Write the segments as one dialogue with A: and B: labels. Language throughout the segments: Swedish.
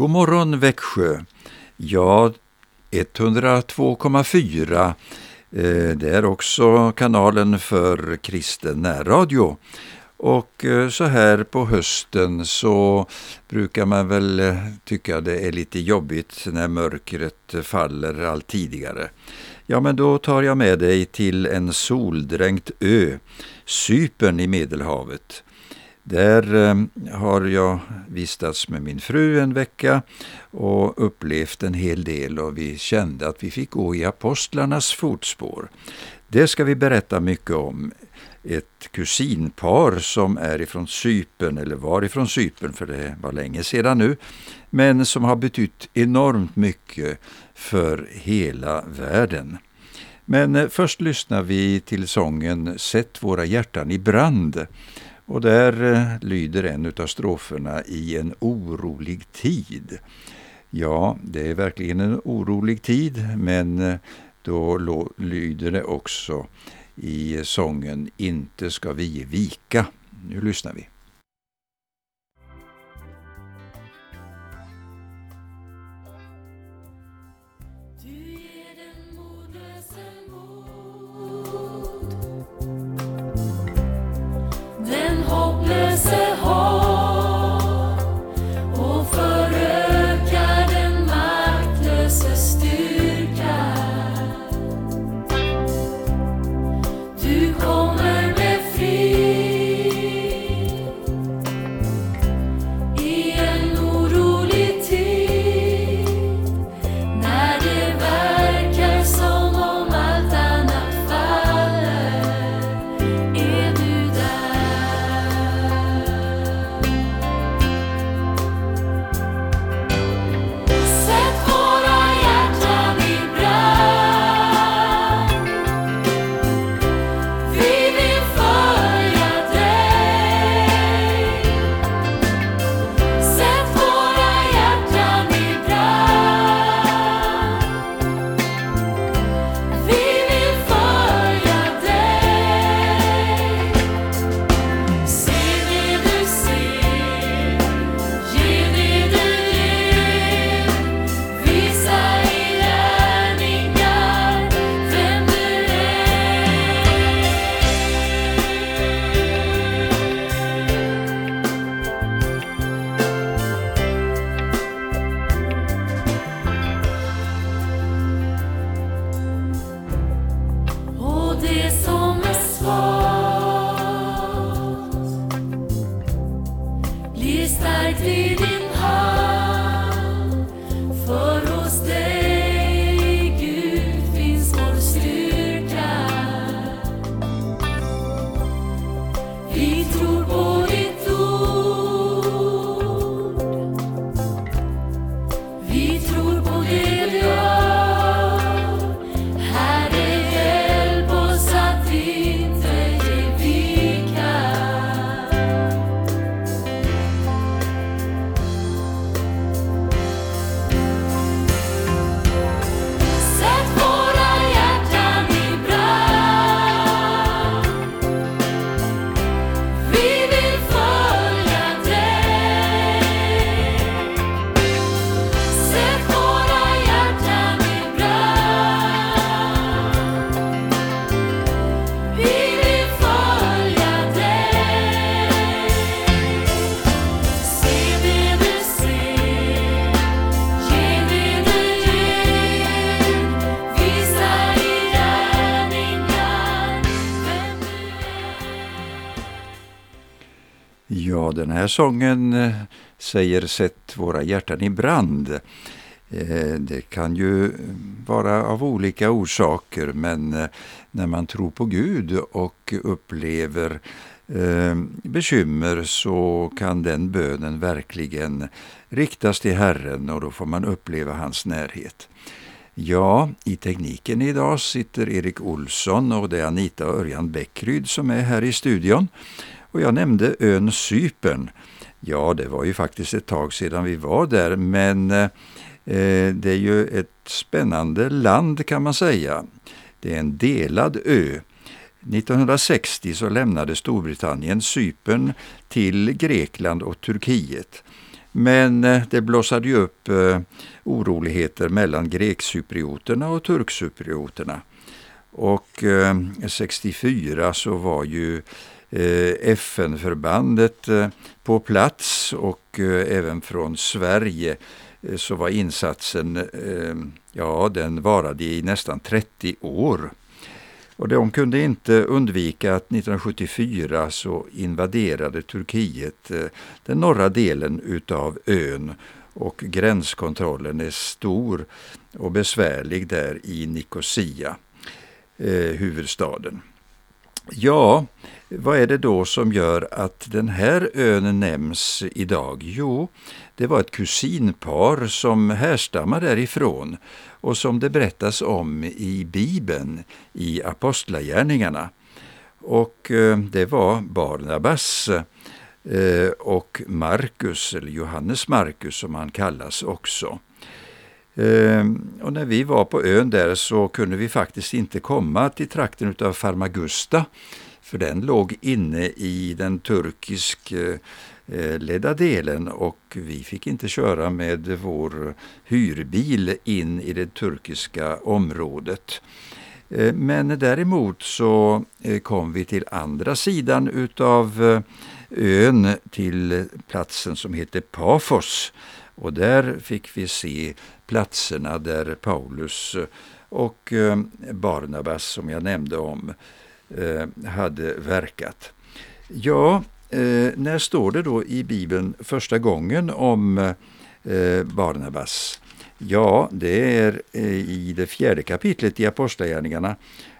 A: God morgon Växjö! Ja, 102,4 eh, det är också kanalen för kristen närradio. Och eh, så här på hösten så brukar man väl eh, tycka det är lite jobbigt när mörkret faller allt tidigare. Ja, men då tar jag med dig till en soldränkt ö, Sypen i Medelhavet. Där eh, har jag vistats med min fru en vecka och upplevt en hel del och vi kände att vi fick gå i apostlarnas fotspår. Det ska vi berätta mycket om. Ett kusinpar som är ifrån Sypen, eller var ifrån Sypen för det var länge sedan nu, men som har betytt enormt mycket för hela världen. Men eh, först lyssnar vi till sången Sätt våra hjärtan i brand och där eh, lyder en av stroferna i en orolig tid. Ja, det är verkligen en orolig tid, men eh, då lyder det också i eh, sången Inte ska vi vika. Nu lyssnar vi. Här sången eh, säger Sätt våra hjärtan i brand. Eh, det kan ju vara av olika orsaker men eh, när man tror på Gud och upplever bekymmer så kan den bönen verkligen riktas till Herren och då får man uppleva hans närhet. Ja, i tekniken idag sitter Erik Olsson och det är Anita och Örjan Bäckryd som är här i studion. Och jag nämnde ön Sypen. Ja, det var ju faktiskt ett tag sedan vi var där, men eh, det är ju ett spännande land kan man säga. Det är en delad ö. 1960 så lämnade Storbritannien Sypen till Grekland och Turkiet. Men eh, det blossade ju upp eh, oroligheter mellan grekcyprioterna och turkcyprioterna. Och eh, 64 så var ju Eh, FN-förbandet eh, på plats och eh, även från Sverige så var insatsen, ja den varade i nästan 30 år. Och de kunde inte undvika att 1974 så invaderade Turkiet den norra delen utav ön och gränskontrollen är stor och besvärlig där i Nicosia, huvudstaden. Ja, vad är det då som gör att den här ön nämns idag? Jo, det var ett kusinpar som härstammar därifrån och som det berättas om i Bibeln, i Apostlagärningarna. Och eh, det var Barnabas eh, och Markus, eller Johannes Markus som han kallas också. Ehm, och när vi var på ön där så kunde vi faktiskt inte komma till trakten av Farmagusta, för den låg inne i den turkisk eh, eh, ledda delen och vi fick inte köra med vår hyrbil in i det turkiska området. Eh, men däremot så kom vi till andra sidan utav ön till platsen som heter Pafos och där fick vi se platserna där Paulus och eh, Barnabas som jag nämnde om eh, hade verkat. Ja, eh, när står det då i Bibeln första gången om Barnabas? Ja, det är i det fjärde kapitlet i Apostlagärningarna.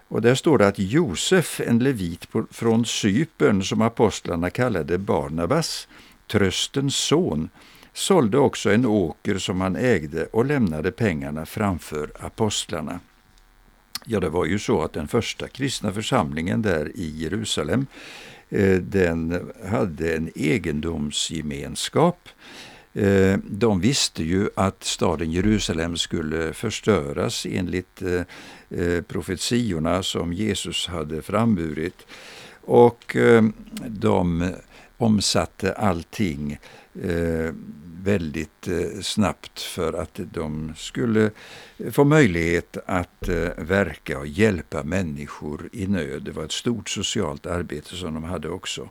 A: Och där står det att Josef, en levit från Cypern som apostlarna kallade Barnabas, tröstens son, sålde också en åker som han ägde och lämnade pengarna framför apostlarna. Ja, det var ju så att den första kristna församlingen där i Jerusalem eh, den hade en egendomsgemenskap. Eh, de visste ju att staden Jerusalem skulle förstöras enligt eh, profetiorna som Jesus hade framburit. Och de omsatte allting eh, väldigt eh, snabbt för att de skulle få möjlighet att eh, verka och hjälpa människor i nöd. Det var ett stort socialt arbete som de hade också.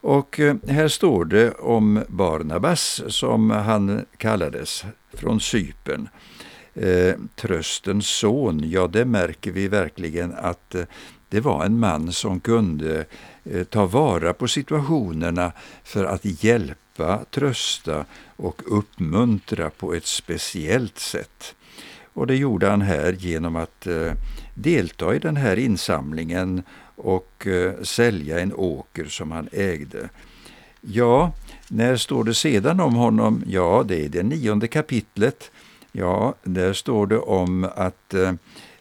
A: Och eh, här står det om Barnabas, som han kallades, från Sypen. Eh, tröstens son, ja det märker vi verkligen att eh, det var en man som kunde eh, Eh, ta vara på situationerna för att hjälpa trösta och uppmuntra på ett speciellt sätt. Och det gjorde han här genom att eh, delta i den här insamlingen och eh, sälja en åker som han ägde. Ja, när står det sedan om honom? Ja, det är det nionde kapitlet. Ja, där står det om att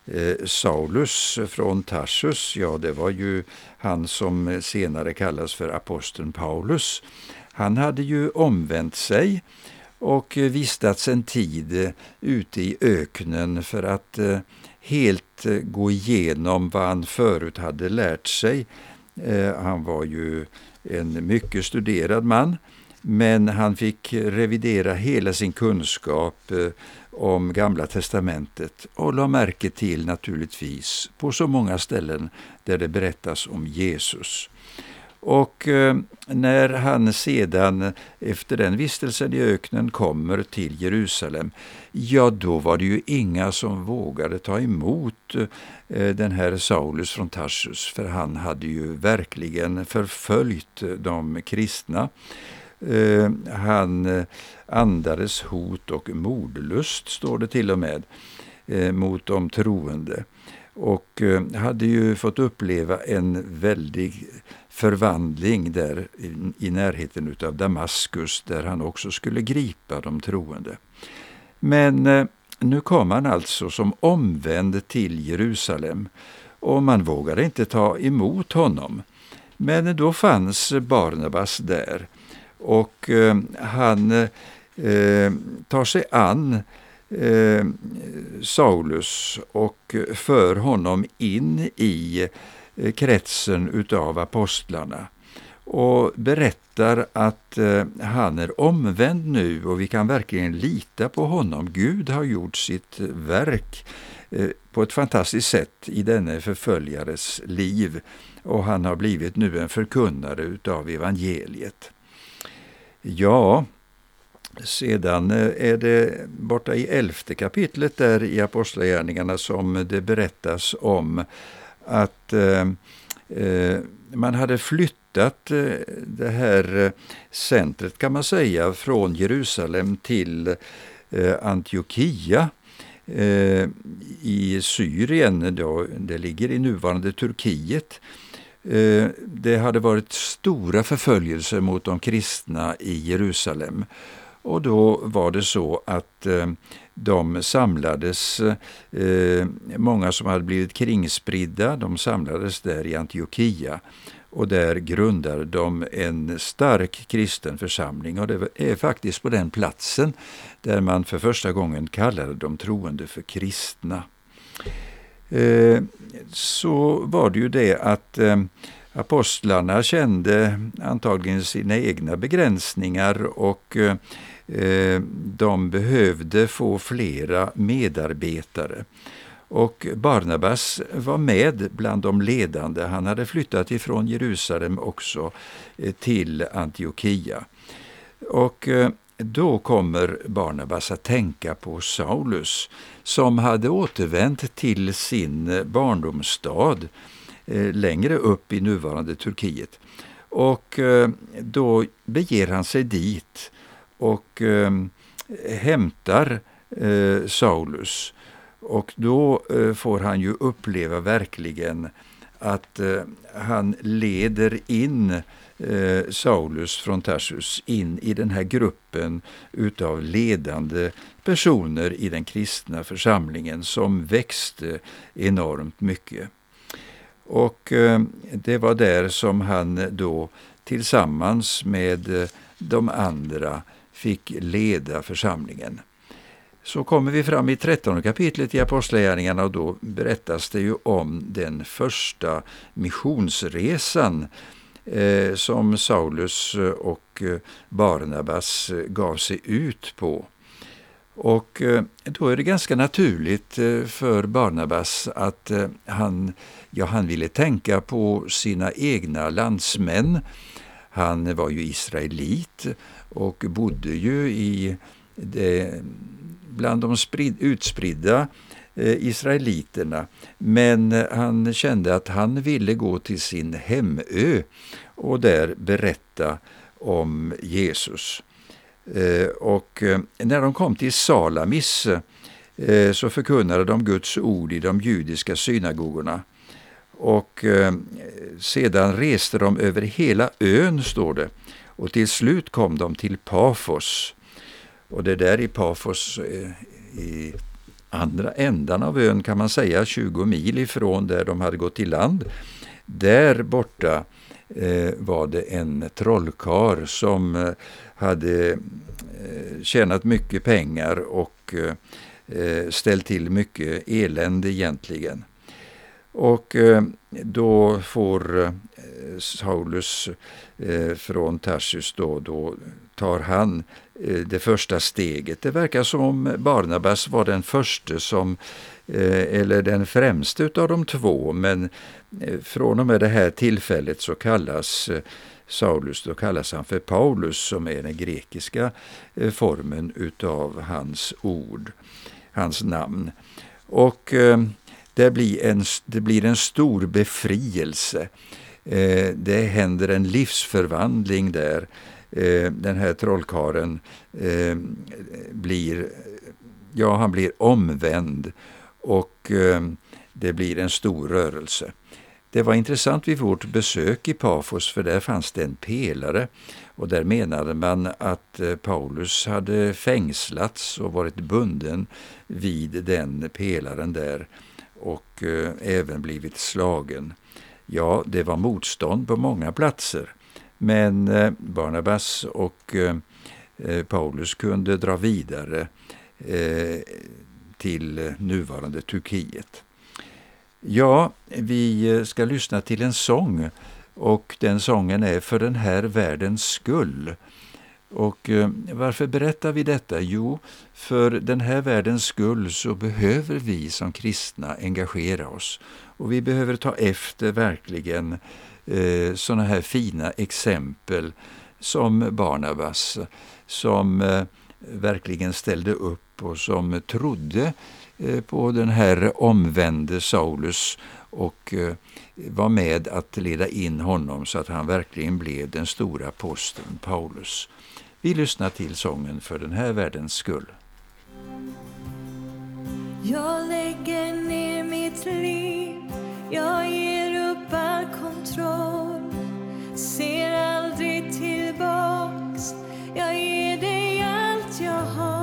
A: eh, Saulus från Tarsus, ja det var ju han som senare kallas för aposteln Paulus, han hade ju omvänt sig och vistats en tid ute i öknen för att eh, helt gå igenom vad han förut hade lärt sig. Eh, han var ju en mycket studerad man, men han fick revidera hela sin kunskap eh, om Gamla testamentet och la märke till naturligtvis på så många ställen där det berättas om Jesus. Och eh, när han sedan efter den vistelsen i öknen kommer till Jerusalem, ja då var det ju inga som vågade ta emot eh, den här Saulus från Tarsus, för han hade ju verkligen förföljt de kristna. Eh, han eh, andades hot och mordlust, står det till och med, eh, mot de troende och eh, hade ju fått uppleva en väldig förvandling där i, i närheten av Damaskus där han också skulle gripa de troende. Men eh, nu kom han alltså som omvänd till Jerusalem och man vågade inte ta emot honom. Men då fanns Barnabas där och eh, han eh, tar sig an eh, Saulus och för honom in i Eh, kretsen utav apostlarna. och berättar att eh, han är omvänd nu och vi kan verkligen lita på honom. Gud har gjort sitt verk eh, på ett fantastiskt sätt i denne förföljares liv och han har blivit nu en förkunnare utav evangeliet. Ja, sedan eh, är det borta i elfte kapitlet där i Apostlagärningarna som det berättas om att eh, eh man hade flyttat eh, det här centret kan man säga från Jerusalem till eh, Antiochia eh, i Syrien. Då, det ligger i nuvarande Turkiet. Eh, det hade varit stora förföljelser mot de kristna i Jerusalem. Och då var det så att eh, de samlades, eh, många som hade blivit kringspridda, de samlades där i Antiochia och där grundade de en stark kristen församling och det är faktiskt på den platsen där man för första gången kallade de troende för kristna. Eh, så var det ju det att eh, apostlarna kände antagligen sina egna begränsningar och eh, de behövde få flera medarbetare. Och Barnabas var med bland de ledande. Han hade flyttat ifrån Jerusalem också till Antiochia. Och då kommer Barnabas att tänka på Saulus som hade återvänt till sin barndomsstad eh, längre upp i nuvarande Turkiet. Och eh, då beger han sig dit och eh, hämtar Saulus. Och då får han ju uppleva verkligen att han leder in eh, Saulus från Tarsus in i den här gruppen utav ledande personer i den kristna församlingen som växte enormt mycket. Och eh, det var där som han då tillsammans med eh, de andra fick leda församlingen. Så kommer vi fram i 13 kapitlet i Apostlagärningarna och då berättas det ju om den första missionsresan eh, Eh, som Saulus eh, och eh, Barnabas gav sig ut på. Och då är det ganska naturligt för Barnabas att han, ja, han ville tänka på sina egna landsmän. Han var ju israelit och bodde ju i det, bland de sprid, utspridda eh, Eh, israeliterna. Men eh, han kände att han ville gå till sin hemö och där berätta om Jesus. Eh, och när de kom till Salamis så förkunnade de Guds ord i de judiska synagogorna. Och sedan reste de över hela ön, står det, och till slut kom de till Pafos. Och det där i Pafos, i andra ändan av ön kan man säga, 20 mil ifrån där de hade gått i land. Där borta eh, var det en trollkar som eh, hade eh, tjänat mycket pengar och eh, eh ställt till mycket elände egentligen. Och eh, då får eh, Saulus eh, från Tarsus då, då tar han eh, Eh, det första steget. Det verkar som om Barnabas var den första som, eh, eller den främste av de två, men eh, från och med det här tillfället så kallas Saulus, då kallas han för Paulus som är den grekiska formen utav hans ord, hans namn. Och det blir en, det blir en stor befrielse. Det händer en livsförvandling där. Eh, den här trollkaren eh, blir, ja, han blir omvänd och eh, det blir en stor rörelse. Det var intressant vid vårt besök i Pafos för där fanns det en pelare och där menade man att eh, Paulus hade fängslats och varit bunden vid den pelaren där och eh, även blivit slagen. Ja, det var motstånd på många platser. Men eh, Barnabas och eh, eh, Paulus kunde dra vidare till nuvarande Turkiet. Ja, vi ska lyssna till en sång och den sången är För den här världens skull. Och varför berättar vi detta? Jo, för den här världens skull så behöver vi som kristna engagera oss. Och vi behöver ta efter verkligen eh, sådana här fina exempel som Barnabas, som eh, verkligen ställde upp och som trodde eh, på den här omvände Saulus och eh, var med att leda in honom så att han verkligen blev den stora aposteln Paulus. Vi lyssnar till sången
B: för den här världens skull. Jag lägger ner mitt liv, jag ger tappar kontroll. Ser aldrig tillbaks, jag ger dig allt jag har.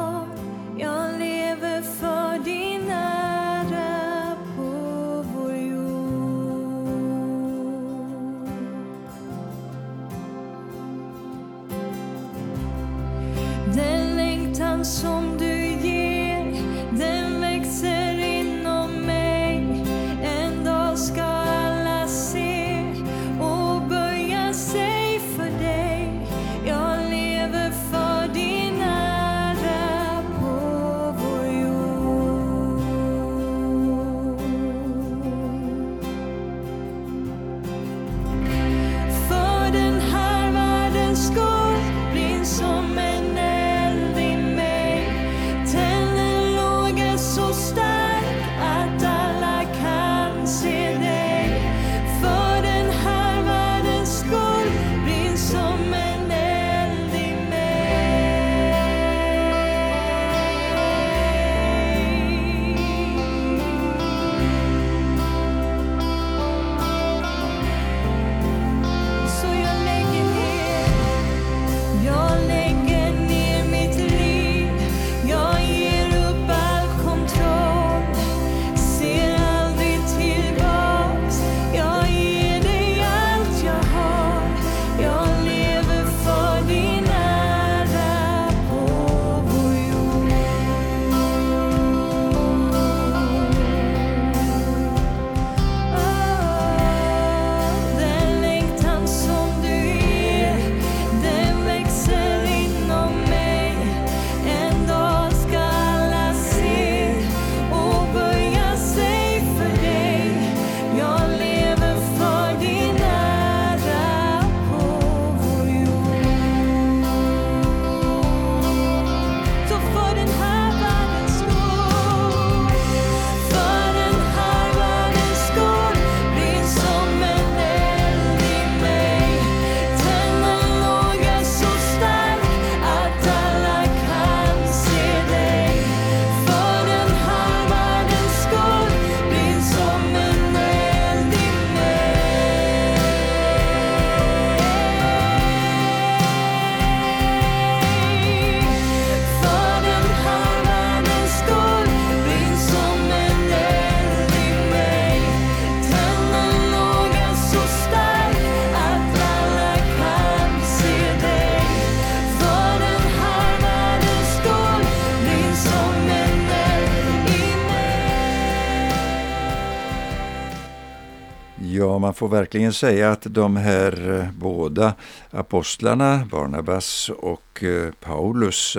A: Får verkligen säga att de här eh, båda apostlarna, Barnabas och eh, Paulus,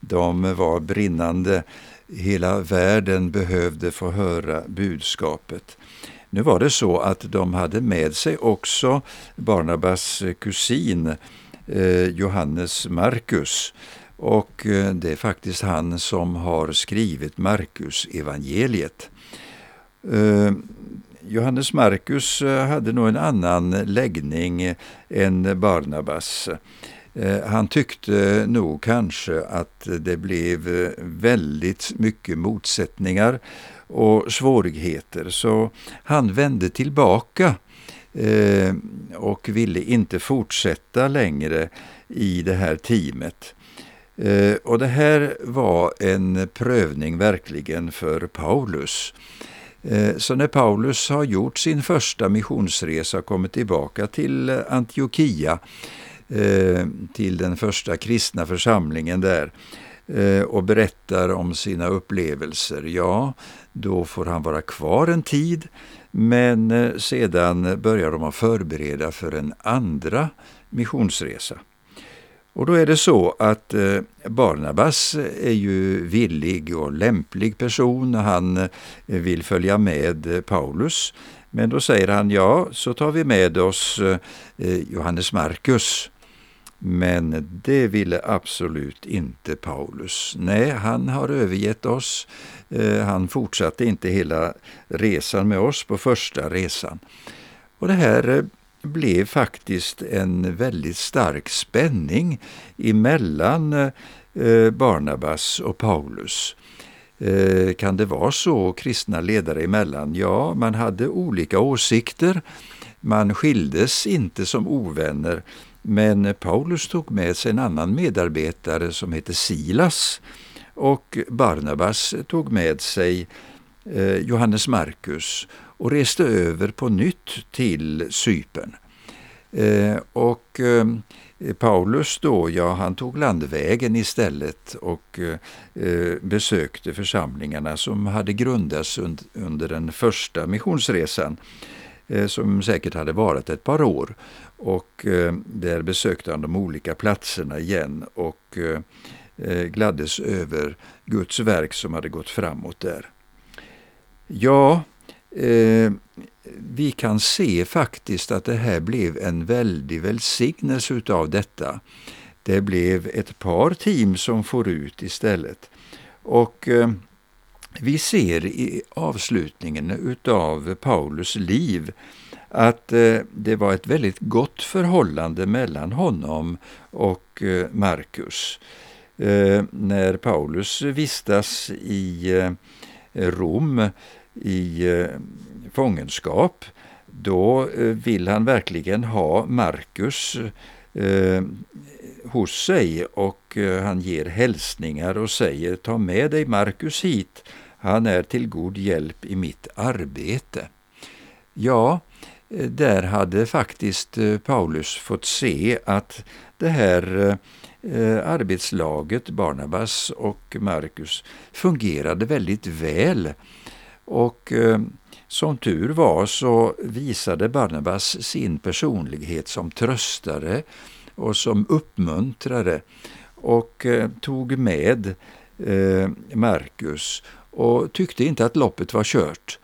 A: de var brinnande. Hela världen behövde få höra budskapet. Nu var det så att de hade med sig också Barnabas kusin eh, Johannes Markus. Och det är faktiskt han som har skrivit Markus evangeliet. Johannes Marcus eh, hade nog en annan läggning än Barnabas. Eh, han tyckte nog kanske att det blev eh, väldigt mycket motsättningar och svårigheter, så han vände tillbaka och ville inte fortsätta längre i det här teamet. Och det här var en prövning verkligen för Paulus. Eh, så när Paulus har gjort sin första missionsresa och kommit tillbaka till eh, Antiochia, eh, till den första kristna församlingen där, och berättar om sina upplevelser, ja, då får han vara kvar en tid. Men sedan börjar de att förbereda för en andra missionsresa. Och då är det så att eh, Barnabas är ju villig och lämplig person. Han eh, vill följa med eh, Paulus. Men då säger han ja, så tar vi med oss Johannes Markus. Men det ville absolut inte Paulus. Nej, han har övergett oss. Han fortsatte inte hela resan med oss på första resan. Och det här blev faktiskt en väldigt stark spänning emellan eh, Barnabas och Paulus. Eh, kan det vara så kristna ledare emellan? Ja, man hade olika åsikter. Man skildes inte som ovänner, men Paulus tog med sig en annan medarbetare som hette Silas och Barnabas tog med sig eh, Johannes Markus och reste över på nytt till Cypern. Eh, och eh, Paulus då, ja han tog landvägen istället och eh, eh besökte församlingarna som hade grundats und under den första missionsresan eh, som säkert hade varit ett par år. Och eh, där besökte han de olika platserna igen och eh, eh gladdes över Guds verk som hade gått framåt där. Ja, eh, vi kan se faktiskt att det här blev en väldig välsignelse utav detta. Det blev ett par team som får ut istället. Och eh, vi ser i avslutningen utav Paulus liv att eh, det var ett väldigt gott förhållande mellan honom och eh, Markus. Eh, när Paulus vistas i eh, Rom i eh, fångenskap, då eh, vill han verkligen ha Markus eh, hos sig och eh, han ger hälsningar och säger ta med dig Markus hit, han är till god hjälp i mitt arbete. Ja, eh, där hade faktiskt eh, Paulus fått se att det här eh, arbetslaget, Barnabas och Markus, fungerade väldigt väl. Och eh, som tur var så visade Barnabas sin personlighet som tröstare och som uppmuntrare och eh, tog med eh, Markus och tyckte inte att loppet var kört.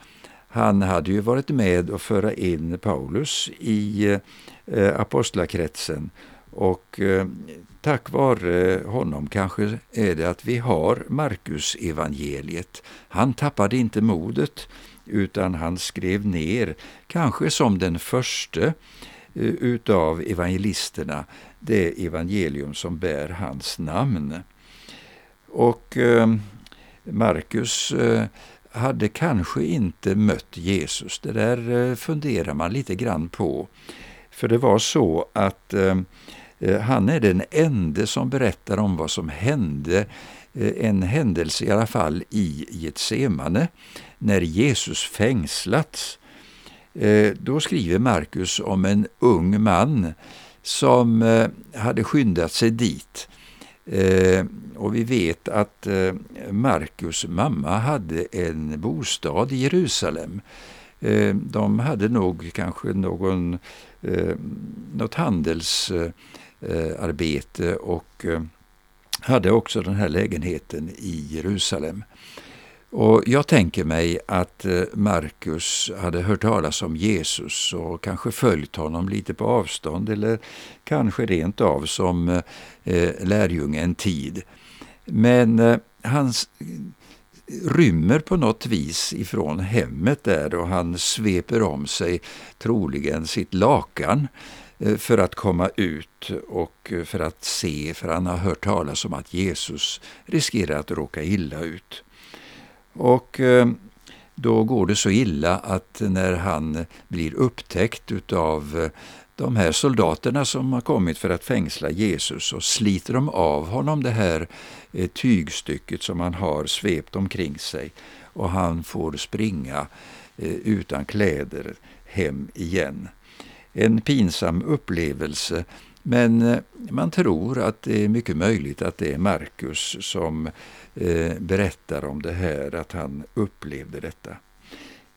A: Han hade ju varit med och föra in Paulus i eh, apostlakretsen och eh, tack vare eh, honom kanske är det att vi har Marcus evangeliet. Han tappade inte modet utan han skrev ner, kanske som den första eh, utav evangelisterna, det evangelium som bär hans namn. Och eh, Markus eh, hade kanske inte mött Jesus. Det där eh, funderar man lite grann på. För det var så att eh Eh, han är den enda som berättar om vad som hände, eh, en händelse i alla fall i Getsemane, när Jesus fängslats. Eh, då skriver Markus om en ung man som hade skyndat sig dit. Och vi vet att Markus mamma hade en bostad i Jerusalem. De hade nog kanske någon, något Eh, arbete och eh, hade också den här lägenheten i Jerusalem. Och Jag tänker mig att eh, Markus hade hört talas om Jesus och kanske följt honom lite på avstånd eller kanske rent av som lärjunge en tid. Men han rymmer på något vis ifrån hemmet där och han sveper om sig troligen sitt lakan Eh, för att komma ut och eh, för att se, för han har hört talas om att Jesus riskerar att råka illa ut. Och eh, då går det så illa att när han blir upptäckt utav de här soldaterna som har kommit för att fängsla Jesus så sliter de av honom det här tygstycket som han har svept omkring sig och han får springa utan kläder hem igen. En pinsam upplevelse. Men eh, man tror att det är mycket möjligt att det är Markus som eh, berättar om det här, att han upplevde detta.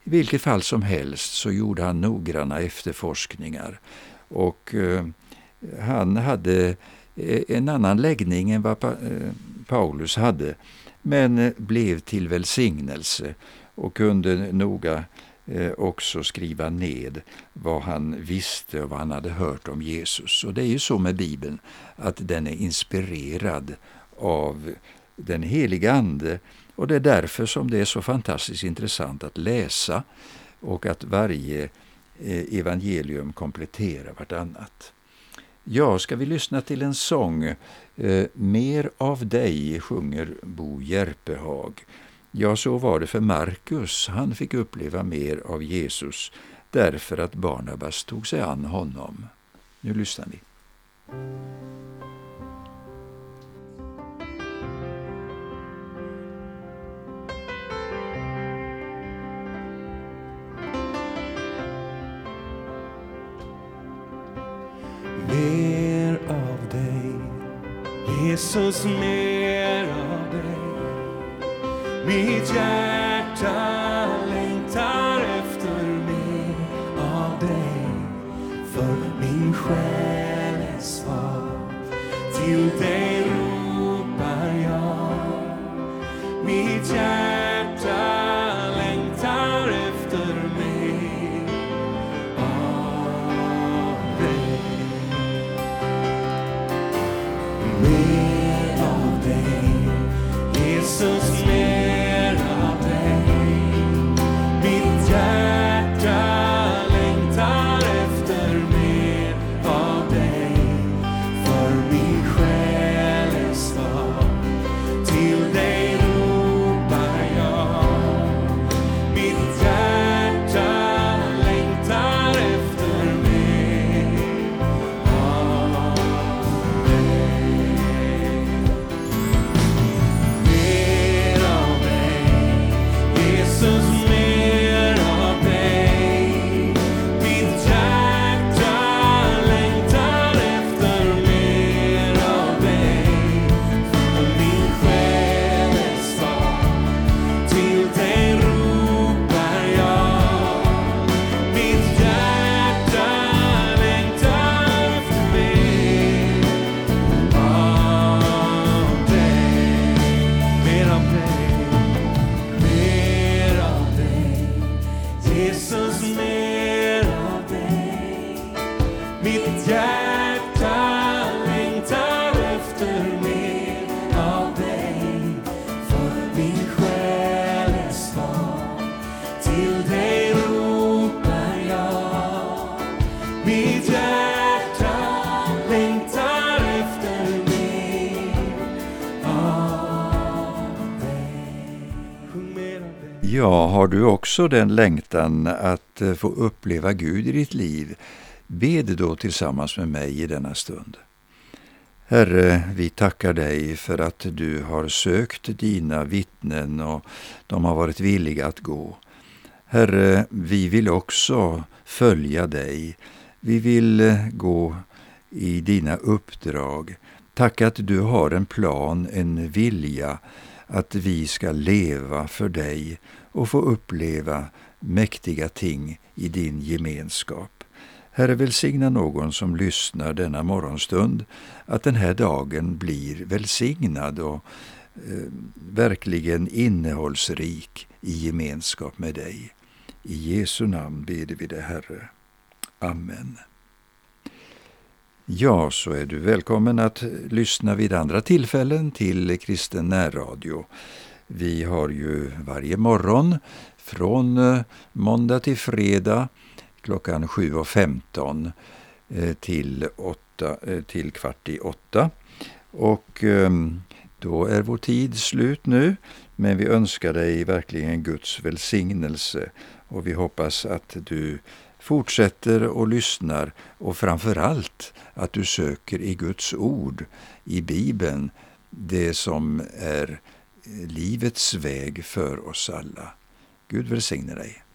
A: I vilket fall som helst så gjorde han noggranna efterforskningar. Och eh, han hade en annan läggning än vad Paulus hade men blev till välsignelse. Och kunde noga Eh, också skriva ned vad han visste och vad han hade hört om Jesus. Och det är ju så med Bibeln att den är inspirerad av den heliga Ande och det är därför som det är så fantastiskt intressant att läsa och att varje eh, evangelium kompletterar vartannat. Ja, ska vi lyssna till en sång? Eh, Mer av dig sjunger Bo Järpehag. Ja, så var det för Markus. Han fick uppleva mer av Jesus därför att Barnabas tog sig an honom. Nu lyssnar vi.
C: Mer av dig, Jesus, mer. Mitt hjärta längtar efter mer av dig. För min själ är svag, till dig
A: har du också den längtan att eh, få uppleva Gud i ditt liv? Be det då tillsammans med mig i denna stund. Herre, vi tackar dig för att du har sökt dina vittnen och de har varit villiga att gå. Herre, vi vill också följa dig. Vi vill eh, gå i dina uppdrag. Tack att du har en plan, en vilja att vi ska leva för dig och få uppleva mäktiga ting i din gemenskap. Herre, välsigna någon som lyssnar denna morgonstund, att den här dagen blir välsignad och eh, verkligen innehållsrik i gemenskap med dig. I Jesu namn ber vi det, Herre. Amen. Ja, så är du välkommen att lyssna vid andra tillfällen till Kristen närradio. Vi har ju varje morgon från eh, måndag till fredag klockan 7.15 eh, till, 8, eh, till kvart i åtta. Och då är vår tid slut nu, men vi önskar dig verkligen Guds välsignelse och vi hoppas att du fortsätter och lyssnar och framför allt att du söker i Guds ord, i Bibeln, det som är livets väg för oss alla. Gud välsigne dig.